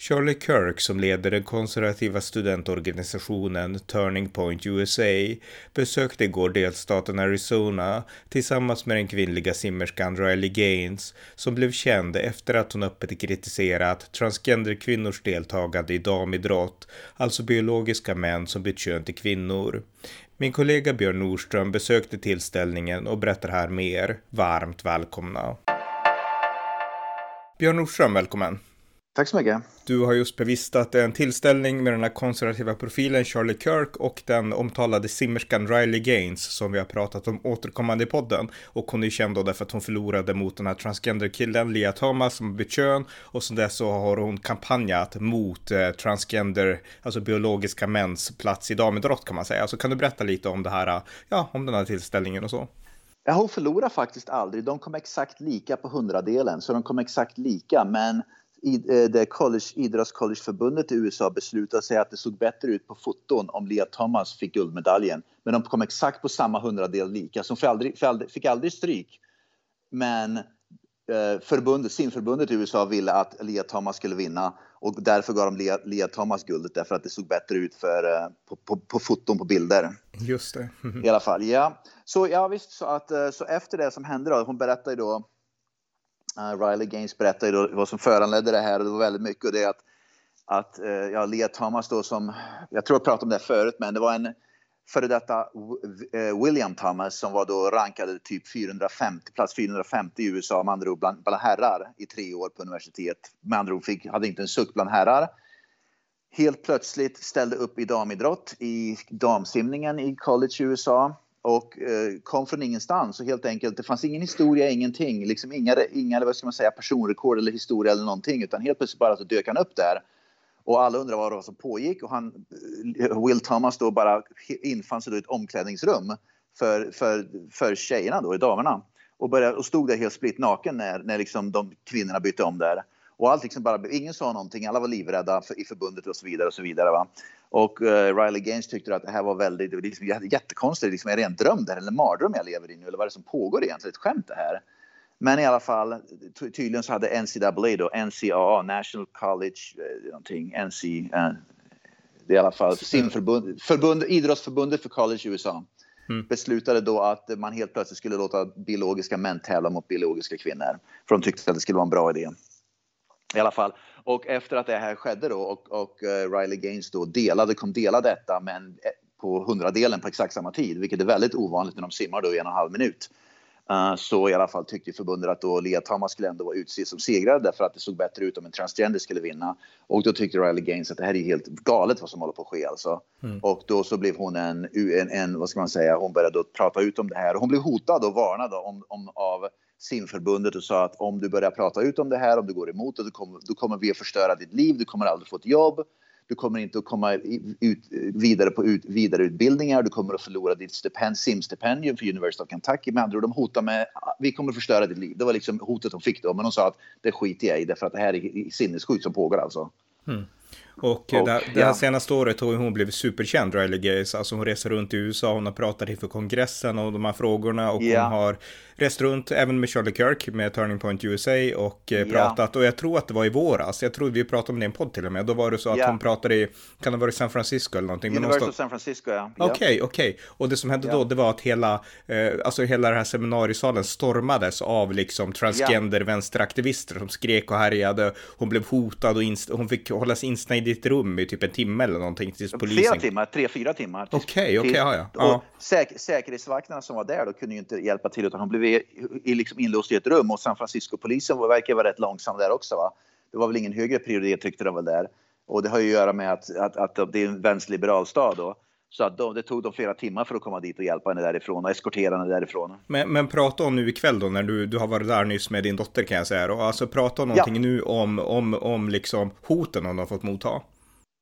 Charlie Kirk som leder den konservativa studentorganisationen Turning Point USA besökte igår delstaten Arizona tillsammans med den kvinnliga simmerskan Riley Gaines som blev känd efter att hon öppet kritiserat transgenderkvinnors deltagande i damidrott, alltså biologiska män som bytt kön till kvinnor. Min kollega Björn Nordström besökte tillställningen och berättar här mer. Varmt välkomna! Björn Nordström, välkommen! Tack så mycket. Du har just bevistat en tillställning med den här konservativa profilen Charlie Kirk och den omtalade simmerskan Riley Gaines som vi har pratat om återkommande i podden. Och hon är känd då därför att hon förlorade mot den här transgender-killen Lia Thomas som bytt kön och sen dess så har hon kampanjat mot eh, transgender, alltså biologiska mäns plats i damidrott kan man säga. Så kan du berätta lite om det här, ja, om den här tillställningen och så? Ja, hon förlorar faktiskt aldrig. De kom exakt lika på hundradelen, så de kom exakt lika. Men det college, idrottscollegeförbundet i USA beslutade sig att det såg bättre ut på foton om Lia Thomas fick guldmedaljen. Men de kom exakt på samma hundradel lika, så hon fick aldrig, stryk. Men eh, förbundet, simförbundet i USA ville att Lia Thomas skulle vinna och därför gav de Lia, Lia Thomas guldet därför att det såg bättre ut för, eh, på, på, på foton på bilder. Just det. I alla fall, ja. Så ja visst, så, att, så efter det som hände då, hon berättade då Uh, Eh, Riley Gaines berättade då vad som föranledde det här och det var väldigt mycket och det att, att uh, ja, Lea Thomas då som, jag tror jag pratade om det förut, men det var en före detta eh, William Thomas som var då rankade typ 450, plats 450 i USA med andra ord bland, bland herrar i tre år på universitet. Med andra ord fick, hade inte en suck bland herrar. Helt plötsligt ställde upp i damidrott i damsimningen i college i USA och eh, kom från ingenstans och helt enkelt, det fanns ingen historia, ingenting, liksom inga, inga vad ska man säga, personrekord eller historia eller någonting utan helt plötsligt bara så dök han upp där. Och alla undrar vad det var som pågick och han, eh, Will Thomas då bara infann sig då i ett omklädningsrum för, för, för tjejerna då, damerna. Och, började, och stod där helt splitt naken när, när liksom de kvinnorna bytte om där. Och allt liksom bara, ingen sa någonting, alla var livrädda för, i förbundet och så vidare. Och så vidare va? Och uh, Riley Gaines tyckte att det här var väldigt, det liksom, jättekonstigt, liksom, är det en dröm där eller en mardröm jag lever i nu eller vad är det som pågår egentligen, ett skämt det här? Men i alla fall, tydligen så hade NCAA då, NCAA, National College, eh, någonting, NC, eh, det är i alla fall simförbund, förbund, idrottsförbundet för college i USA. Mm. beslutade då att man helt plötsligt skulle låta biologiska män tävla mot biologiska kvinnor. För de tyckte att det skulle vara en bra idé. I alla fall. Och efter att det här skedde då och, och uh, Riley Gaines då delade, kom dela detta men eh, på hundradelen på exakt samma tid, vilket är väldigt ovanligt när de simmar då i en och en halv minut. Uh, så i alla fall tyckte förbundet att då Lea Thomas skulle ändå vara utsedd som segrare därför att det såg bättre ut om en transgender skulle vinna. Och då tyckte Riley Gaines att det här är helt galet vad som håller på att ske alltså. Mm. Och då så blev hon en, en, en, vad ska man säga, hon började då prata ut om det här. Hon blev hotad och varnad om, om, av simförbundet och sa att om du börjar prata ut om det här, om du går emot det, då kommer, då kommer vi att förstöra ditt liv, du kommer aldrig få ett jobb, du kommer inte att komma ut, vidare på ut, vidareutbildningar, du kommer att förlora ditt stipend, simstipendium för University of Kentucky. Med andra ord, de hotar med vi kommer att förstöra ditt liv. Det var liksom hotet de fick då, men de sa att det skiter jag i därför att det här är sinnessjukt som pågår alltså. Mm. Och, och det, det här ja. senaste året har hon blivit superkänd, Riley Gaze. Alltså hon reser runt i USA, hon har pratat inför kongressen och de här frågorna och ja. hon har rest runt även med Charlie Kirk med Turning Point USA och eh, pratat. Och jag tror att det var i våras, jag tror vi pratade om det i en podd till och med. Då var det så att ja. hon pratade i, kan det vara i San Francisco eller någonting? University of San Francisco, ja. Okej, okay, okej. Okay. Och det som hände då, det var att hela, eh, alltså hela den här seminariesalen stormades av liksom transgender vänsteraktivister som skrek och härjade. Hon blev hotad och hon fick hållas instängd i ett rum i typ en timme eller någonting tills polisen... Flera timmar, tre, fyra timmar. Okej, okej, ja, ja. Säk säkerhetsvakterna som var där då kunde ju inte hjälpa till utan hon blev i, liksom inlåst i ett rum och San Francisco-polisen verkar vara rätt långsam där också. Va? Det var väl ingen högre prioritet tyckte de väl där. Och det har ju att göra med att, att, att det är en vänsterliberal stad då. Så att de, det tog dem flera timmar för att komma dit och hjälpa henne därifrån och eskortera henne därifrån. Men, men prata om nu ikväll då när du, du har varit där nyss med din dotter kan jag säga. Och alltså prata om någonting ja. nu om, om, om liksom hoten hon har fått motta.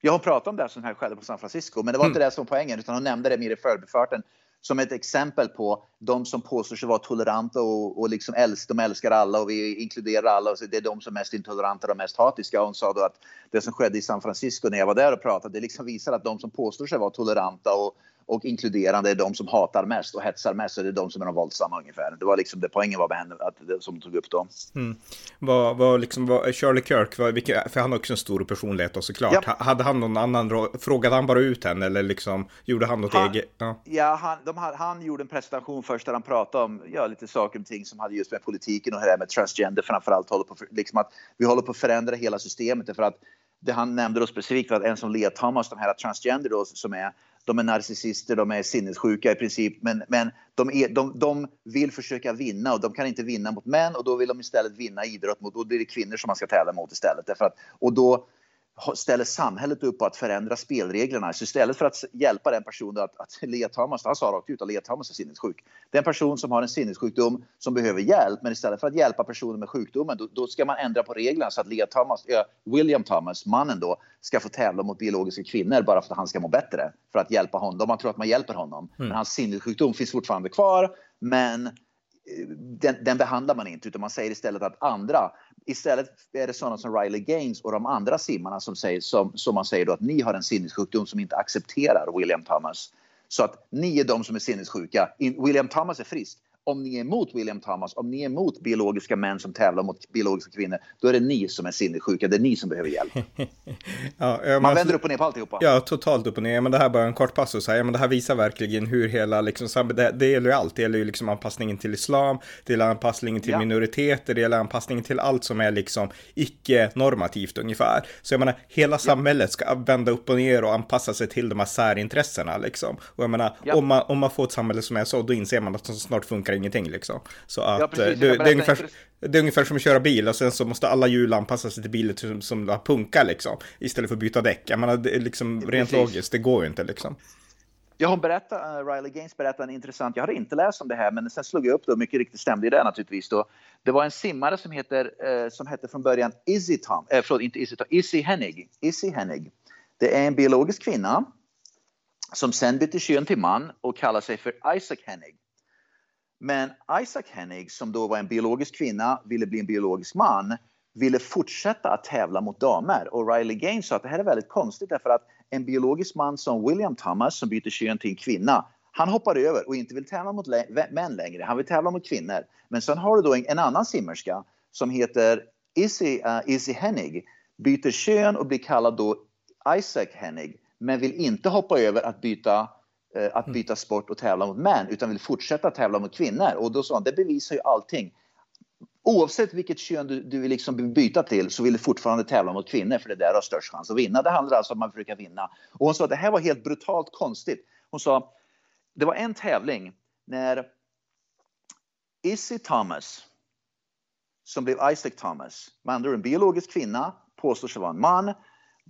Jag har pratat om det som här skedde på San Francisco, men det var mm. inte det som var poängen, utan hon nämnde det mer i förbifarten som ett exempel på de som påstår sig vara toleranta och, och liksom älsk, de älskar alla och vi inkluderar alla. Och så det är de som är mest intoleranta och mest hatiska. Hon sa då att det som skedde i San Francisco när jag var där och pratade, det liksom visar att de som påstår sig vara toleranta och och inkluderande är de som hatar mest och hetsar mest. Och det är de som är de våldsamma ungefär. Det var liksom det poängen var med henne, att som tog upp då. Mm. Vad, vad liksom, vad, Charlie Kirk, vad, vilka, för han har också en stor personlighet och såklart. Ja. Hade han någon annan, frågade han bara ut henne eller liksom gjorde han något han, eget? Ja, ja han, de, han gjorde en presentation först där han pratade om ja, lite saker och ting som hade just med politiken och det här med transgender framförallt. Håller på, liksom att vi håller på att förändra hela systemet för att det han nämnde då specifikt var att en som Lea Thomas, de här transgender då, som är de är narcissister, de är sinnessjuka i princip. Men, men de, är, de, de vill försöka vinna och de kan inte vinna mot män och då vill de istället vinna idrott mot, då blir det kvinnor som man ska tävla mot istället. Därför att, och då ställer samhället upp på att förändra spelreglerna. Så istället för att hjälpa den personen att, att Thomas, han sa rakt ut att Lea Thomas är sinnessjuk. Det är en person som har en sinnessjukdom som behöver hjälp, men istället för att hjälpa personen med sjukdomen, då, då ska man ändra på reglerna så att Lea Thomas, äh, William Thomas, mannen då, ska få tävla mot biologiska kvinnor bara för att han ska må bättre. För att hjälpa honom. Man tror att man hjälper honom. Mm. Men hans sinnessjukdom finns fortfarande kvar, men den, den, behandlar man inte, utan man säger istället att andra, istället är det sådana som Riley Gaines och de andra simmarna som, säger, som, som man säger då att ni har en sinnessjukdom som inte accepterar William Thomas. Så att ni är de som är sinnessjuka. William Thomas är frisk om ni är emot William Thomas, om ni är emot biologiska män som tävlar mot biologiska kvinnor, då är det ni som är sinnessjuka. Det är ni som behöver hjälp. ja, man, man vänder upp och ner på alltihopa. Ja, totalt upp och ner. Men det här bara en kort passus här. Ja, men det här visar verkligen hur hela, liksom, det, det gäller ju allt. Det gäller ju liksom anpassningen till islam, det gäller anpassningen till ja. minoriteter, det gäller anpassningen till allt som är liksom icke-normativt ungefär. Så jag menar, hela samhället ska vända upp och ner och anpassa sig till de här särintressena liksom. Och jag menar, om, man, om man får ett samhälle som är så, då inser man att det snart funkar funkar ingenting liksom. Så att ja, precis, det, det, är ungefär, det är ungefär som att köra bil och sen så måste alla hjul anpassa sig till bilen som, som punkar liksom. Istället för att byta däck. Jag menar, det är liksom rent precis. logiskt, det går ju inte liksom. Ja, hon berättade, uh, Riley Gaines berättade en intressant, jag hade inte läst om det här, men sen slog jag upp det och mycket riktigt stämde det naturligtvis då. Det var en simmare som heter, uh, som hette från början Izzy Tom, uh, förlåt, inte Izzy Tom, Izzy Hennig. Izzy Hennig. Det är en biologisk kvinna som sen bytte kön till man och kallar sig för Isaac Hennig. Men Isaac Hennig, som då var en biologisk kvinna, ville bli en biologisk man, ville fortsätta att tävla mot damer. Och Riley Gaines sa att det här är väldigt konstigt därför att en biologisk man som William Thomas som byter kön till en kvinna, han hoppar över och inte vill tävla mot män längre. Han vill tävla mot kvinnor. Men sen har du då en, en annan simmerska som heter Izzy, uh, Izzy Hennig, byter kön och blir kallad då Isaac Hennig, men vill inte hoppa över att byta att mm. byta sport och tävla mot män utan vill fortsätta tävla mot kvinnor. Och då sa han, det bevisar ju allting. Oavsett vilket kön du, du vill liksom byta till så vill du fortfarande tävla mot kvinnor för det där har störst chans att vinna. Det handlar alltså om att man försöker vinna. Och hon sa att det här var helt brutalt konstigt. Hon sa, det var en tävling när Issy Thomas, som blev Isaac Thomas, med andra en biologisk kvinna, påstår sig vara en man,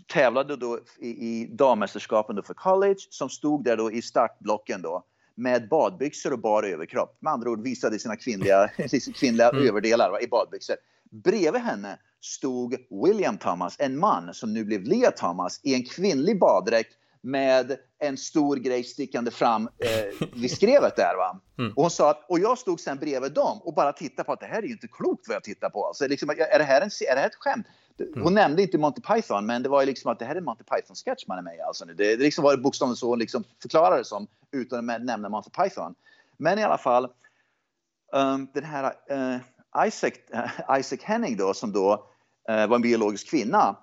tävlade då i, i dammästerskapen för college som stod där då i startblocken då med badbyxor och bar överkropp. Med andra ord visade sina kvinnliga, kvinnliga mm. överdelar va, i badbyxor. Bredvid henne stod William Thomas, en man som nu blev Lea Thomas, i en kvinnlig baddräkt med en stor grej stickande fram eh, vid skrevet där. Va? Mm. Och hon sa att, och jag stod sen bredvid dem och bara tittade på att det här är ju inte klokt vad jag tittar på. Alltså, liksom, är, det här en, är det här ett skämt? Hon mm. nämnde inte Monty Python, men det var ju liksom att det här är Monty Python-sketch man är med i. Alltså Det, det liksom var bokstavligen så hon liksom förklarade det som, utan att nämna Monty Python. Men i alla fall, um, den här uh, Isaac, uh, Isaac Henning då, som då uh, var en biologisk kvinna,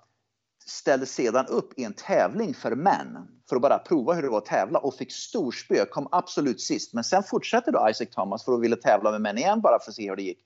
ställde sedan upp i en tävling för män för att bara prova hur det var att tävla och fick storspö, kom absolut sist. Men sen fortsatte då Isaac Thomas för att vilja tävla med män igen bara för att se hur det gick.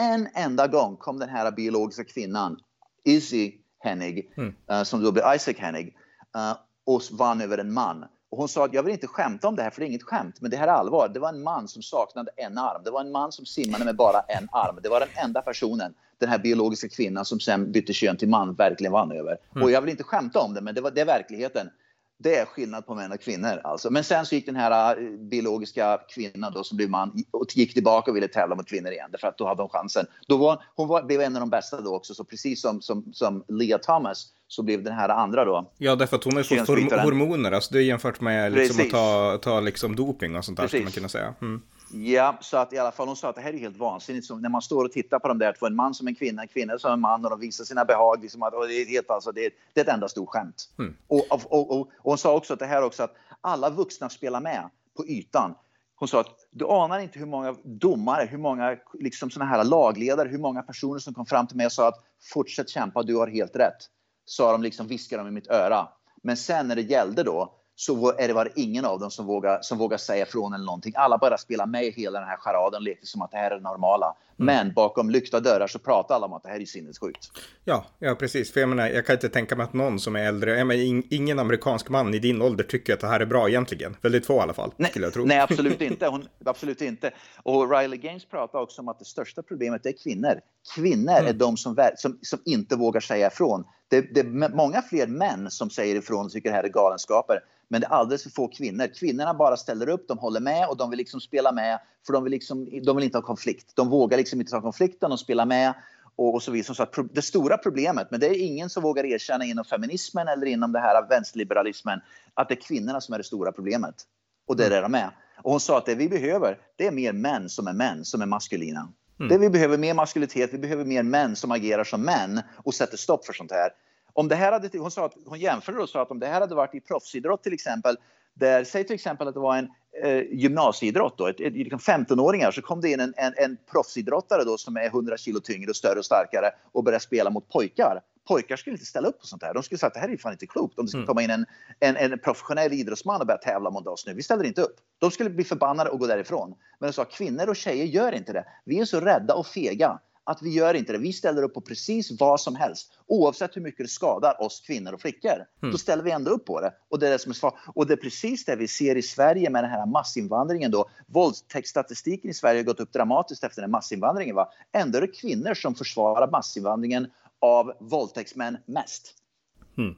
En enda gång kom den här biologiska kvinnan Izzy Hennig, mm. uh, som då blev Isaac Hennig, uh, och vann över en man. Och hon sa att jag vill inte skämta om det här för det är inget skämt, men det här är allvar. Det var en man som saknade en arm. Det var en man som simmade med bara en arm. Det var den enda personen, den här biologiska kvinnan som sen bytte kön till man, verkligen vann över. Mm. Och jag vill inte skämta om det, men det, var, det är verkligheten. Det är skillnad på män och kvinnor. Alltså. Men sen så gick den här äh, biologiska kvinnan då, som blev man och gick tillbaka och ville tävla mot kvinnor igen. För att då hade hon chansen. Då var, hon var, blev en av de bästa då också. Så precis som, som, som Leah Thomas så blev den här andra då. Ja, därför att hon har fått hormoner, alltså det är jämfört med liksom att ta, ta liksom doping och sånt där, skulle man kunna säga. Mm. Ja, så att i alla fall hon sa att det här är helt vansinnigt. Så när man står och tittar på de där två, en man som en kvinna, en kvinna som en man och de visar sina behag. Liksom att, det, är helt, alltså, det, är, det är ett enda stort skämt. Mm. Och, och, och, och, hon sa också att det här också att alla vuxna spelar med på ytan. Hon sa att du anar inte hur många domare, hur många liksom såna här lagledare, hur många personer som kom fram till mig och sa att fortsätt kämpa, du har helt rätt. Sa de liksom, viskade de i mitt öra. Men sen när det gällde då så är det var ingen av dem som vågar, som vågar säga ifrån eller någonting. Alla bara spelar med i hela den här charaden och leker som att det här är det normala. Mm. Men bakom lyckta dörrar så pratar alla om att det här är sinnessjukt. Ja, ja precis. För jag menar, jag kan inte tänka mig att någon som är äldre, jag menar, ingen amerikansk man i din ålder tycker att det här är bra egentligen. Väldigt få i alla fall, nej, skulle jag tro. Nej, absolut inte. Hon, absolut inte. Och Riley Gaines pratar också om att det största problemet är kvinnor. Kvinnor mm. är de som, som, som inte vågar säga ifrån. Det, det är många fler män som säger ifrån och tycker det här är galenskaper. Men det är alldeles för få kvinnor. Kvinnorna bara ställer upp, de håller med och de vill liksom spela med för de vill, liksom, de vill inte ha konflikt. De vågar liksom inte ta konflikten, de spelar med och, och så vidare. Så att det stora problemet, men det är ingen som vågar erkänna inom feminismen eller inom det här vänsterliberalismen att det är kvinnorna som är det stora problemet. Och det är det de är. Och hon sa att det vi behöver, det är mer män som är män, som är maskulina. Mm. Det vi behöver mer maskulinitet, vi behöver mer män som agerar som män och sätter stopp för sånt här. Om det här hade, hon, sa att, hon jämförde och sa att om det här hade varit i proffsidrott till exempel, där, säg till exempel att det var en eh, gymnasieidrott, då, ett, ett, liksom 15-åringar, så kom det in en, en, en proffsidrottare då, som är 100 kilo tyngre och större och starkare och började spela mot pojkar. Pojkar skulle inte ställa upp på sånt här. De skulle säga att det här är fan inte klokt. Om det skulle mm. komma in en, en, en professionell idrottsman och börja tävla mot oss nu. Vi ställer inte upp. De skulle bli förbannade och gå därifrån. Men de sa kvinnor och tjejer gör inte det. Vi är så rädda och fega att vi gör inte det. Vi ställer upp på precis vad som helst. Oavsett hur mycket det skadar oss kvinnor och flickor. Mm. Då ställer vi ändå upp på det. Och det är det som är svar. Och det är precis det vi ser i Sverige med den här massinvandringen då. Våldtäktsstatistiken i Sverige har gått upp dramatiskt efter den massinvandringen. Va? Ändå är det kvinnor som försvarar massinvandringen av våldtäktsmän mest. Mm.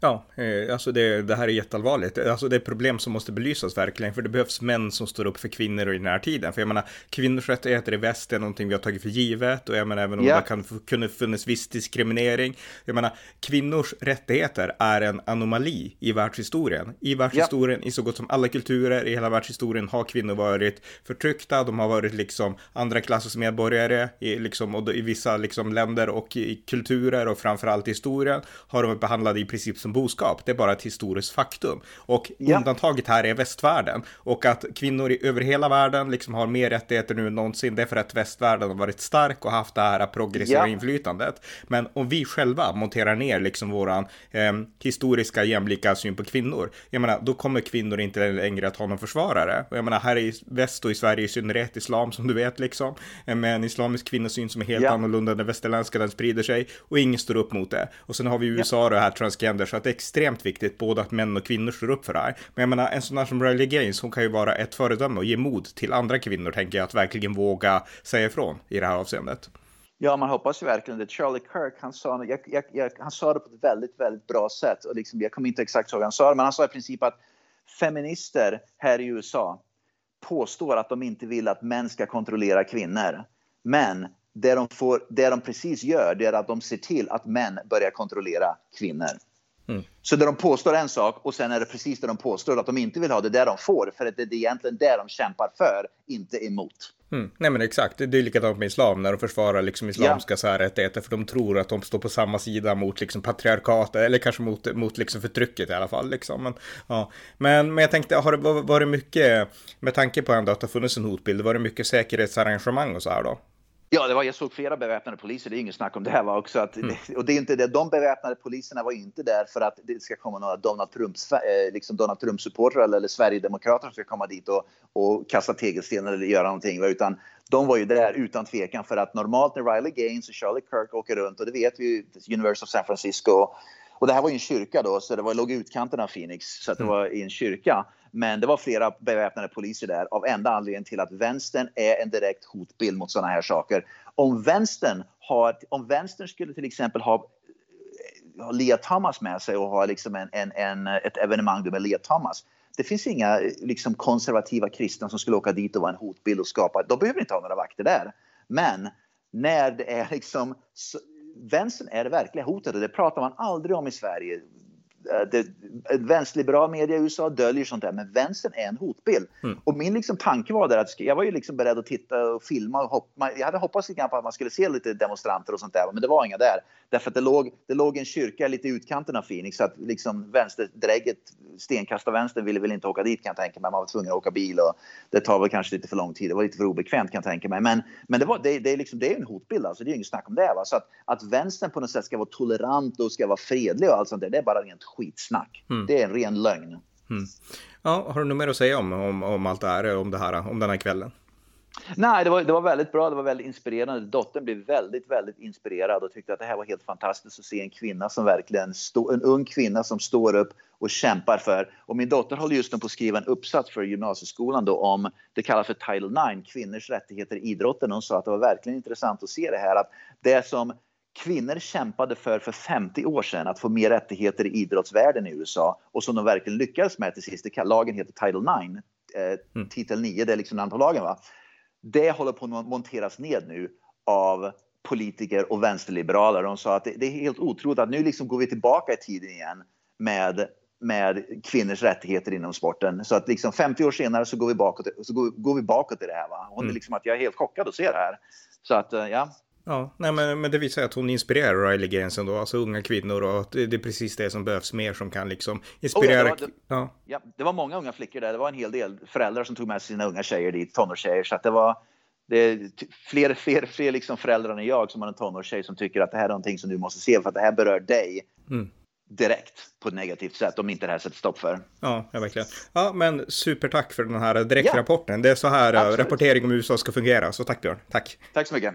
Ja, eh, alltså det, det, här är jätteallvarligt. Alltså det är problem som måste belysas verkligen, för det behövs män som står upp för kvinnor i den här tiden. För jag menar, kvinnors rättigheter i väst är någonting vi har tagit för givet och jag menar även om yeah. det kan kunna funnits viss diskriminering. Jag menar, kvinnors rättigheter är en anomali i världshistorien. I världshistorien, yeah. i så gott som alla kulturer i hela världshistorien har kvinnor varit förtryckta, de har varit liksom andra klassens medborgare i, liksom, och i vissa liksom, länder och i kulturer och framförallt i historien har de varit behandlade i princip som boskap. Det är bara ett historiskt faktum. Och ja. undantaget här är västvärlden. Och att kvinnor i, över hela världen liksom har mer rättigheter nu än någonsin, det är för att västvärlden har varit stark och haft det här progressiva ja. inflytandet. Men om vi själva monterar ner liksom våran eh, historiska jämlika syn på kvinnor, jag menar, då kommer kvinnor inte längre att ha någon försvarare. Och jag menar, här i väst och i Sverige i synnerhet islam som du vet liksom, eh, med en islamisk kvinnosyn som är helt ja. annorlunda än den västerländska, den sprider sig och ingen står upp mot det. Och sen har vi USA ja. det här transgender, så att det är extremt viktigt både att män och kvinnor står upp för det här. Men jag menar, en sån här som Riley Gaines, hon kan ju vara ett föredöme och ge mod till andra kvinnor, tänker jag, att verkligen våga säga ifrån i det här avseendet. Ja, man hoppas ju verkligen det. Charlie Kirk, han sa, jag, jag, jag, han sa det på ett väldigt, väldigt bra sätt. Och liksom, jag kommer inte exakt ihåg han sa det, men han sa i princip att feminister här i USA påstår att de inte vill att män ska kontrollera kvinnor. Men det de, får, det de precis gör, det är att de ser till att män börjar kontrollera kvinnor. Mm. Så det de påstår en sak och sen är det precis det de påstår att de inte vill ha, det är det de får. För det är egentligen det de kämpar för, inte emot. Mm. Nej men exakt, det är likadant med islam när de försvarar liksom islamska ja. så här rättigheter för de tror att de står på samma sida mot liksom patriarkatet eller kanske mot, mot liksom förtrycket i alla fall. Liksom. Men, ja. men, men jag tänkte, har det varit mycket, med tanke på ändå att det har funnits en hotbild, var det mycket säkerhetsarrangemang och så här då? Ja, det var, jag såg flera beväpnade poliser, det är inget snack om det här. Va? Också att, mm. Och det är inte det, de beväpnade poliserna var inte där för att det ska komma några Donald Trumps, eh, liksom Donald Trump-supportrar eller, eller Sverigedemokrater som ska komma dit och, och kasta tegelstenar eller göra någonting. Va? Utan de var ju där utan tvekan för att normalt när Riley Gaines och Charlie Kirk åker runt och det vet vi ju, University of San Francisco och det här var ju en kyrka då, så det var, låg i utkanten av Phoenix, så att det mm. var i en kyrka. Men det var flera beväpnade poliser där av enda anledningen till att vänstern är en direkt hotbild mot sådana här saker. Om vänstern, har, om vänstern skulle till exempel ha ha Lea Thomas med sig och ha liksom en, en, en, ett evenemang med Lea Thomas. Det finns inga liksom, konservativa kristna som skulle åka dit och vara en hotbild och skapa. De behöver inte ha några vakter där. Men när det är liksom vänstern är det verkliga hotet och det pratar man aldrig om i Sverige. Eh, det, vänsterliberal media i USA döljer sånt där, men vänstern är en hotbild. Mm. Och min liksom tanke var där att jag var ju liksom beredd att titta och filma och hoppa. Jag hade hoppats lite på att man skulle se lite demonstranter och sånt där, men det var inga där. Därför att det låg, det låg en kyrka lite i utkanten av Phoenix, så att liksom vänsterdrägget, stenkasta vänster ville väl inte åka dit kan jag tänka mig. Man var tvungen att åka bil och det tar väl kanske lite för lång tid. Det var lite för obekvämt kan jag tänka mig. Men, men det, var, det, det, är liksom, det är en hotbild, alltså. det är inget snack om det. Va? Så att, att vänstern på något sätt ska vara tolerant och ska vara fredlig och allt sånt där, det är bara rent skitsnack. Mm. Det är en ren lögn. Mm. Ja, har du något mer att säga om, om, om allt det här, om det här, om den här kvällen? Nej, det var, det var väldigt bra. Det var väldigt inspirerande. Dottern blev väldigt, väldigt inspirerad och tyckte att det här var helt fantastiskt att se en kvinna som verkligen stå, en ung kvinna som står upp och kämpar för. Och min dotter håller just nu på att skriva en uppsats för gymnasieskolan då om det kallas för Title IX, kvinnors rättigheter i idrotten. Hon sa att det var verkligen intressant att se det här att det som kvinnor kämpade för för 50 år sedan, att få mer rättigheter i idrottsvärlden i USA och som de verkligen lyckades med till sist. Lagen heter Title 9, eh, mm. titel 9, det är liksom namn på lagen. Va? Det håller på att monteras ned nu av politiker och vänsterliberaler. De sa att det, det är helt otroligt att nu liksom går vi tillbaka i tiden igen med med kvinnors rättigheter inom sporten. Så att liksom 50 år senare så går vi bakåt, så går, går vi bakåt i det här. Va? Hon mm. är liksom att jag är helt chockad att se det här. Så att eh, ja, Ja, nej, men, men det visar att hon inspirerar Riley Gaines ändå, alltså unga kvinnor och det, det är precis det som behövs mer som kan liksom inspirera. Oh, ja, det, var, det, ja. ja, det var många unga flickor där, det var en hel del föräldrar som tog med sina unga tjejer dit, tonårstjejer, så att det var det fler, fler, fler liksom föräldrar än jag som har en tonårstjej som tycker att det här är någonting som du måste se för att det här berör dig. Mm direkt på ett negativt sätt om inte det här sätter stopp för. Ja, ja verkligen. Ja, men supertack för den här direktrapporten. Ja. Det är så här eh, Absolut. rapportering om USA ska fungera. Så tack Björn. Tack. Tack så mycket.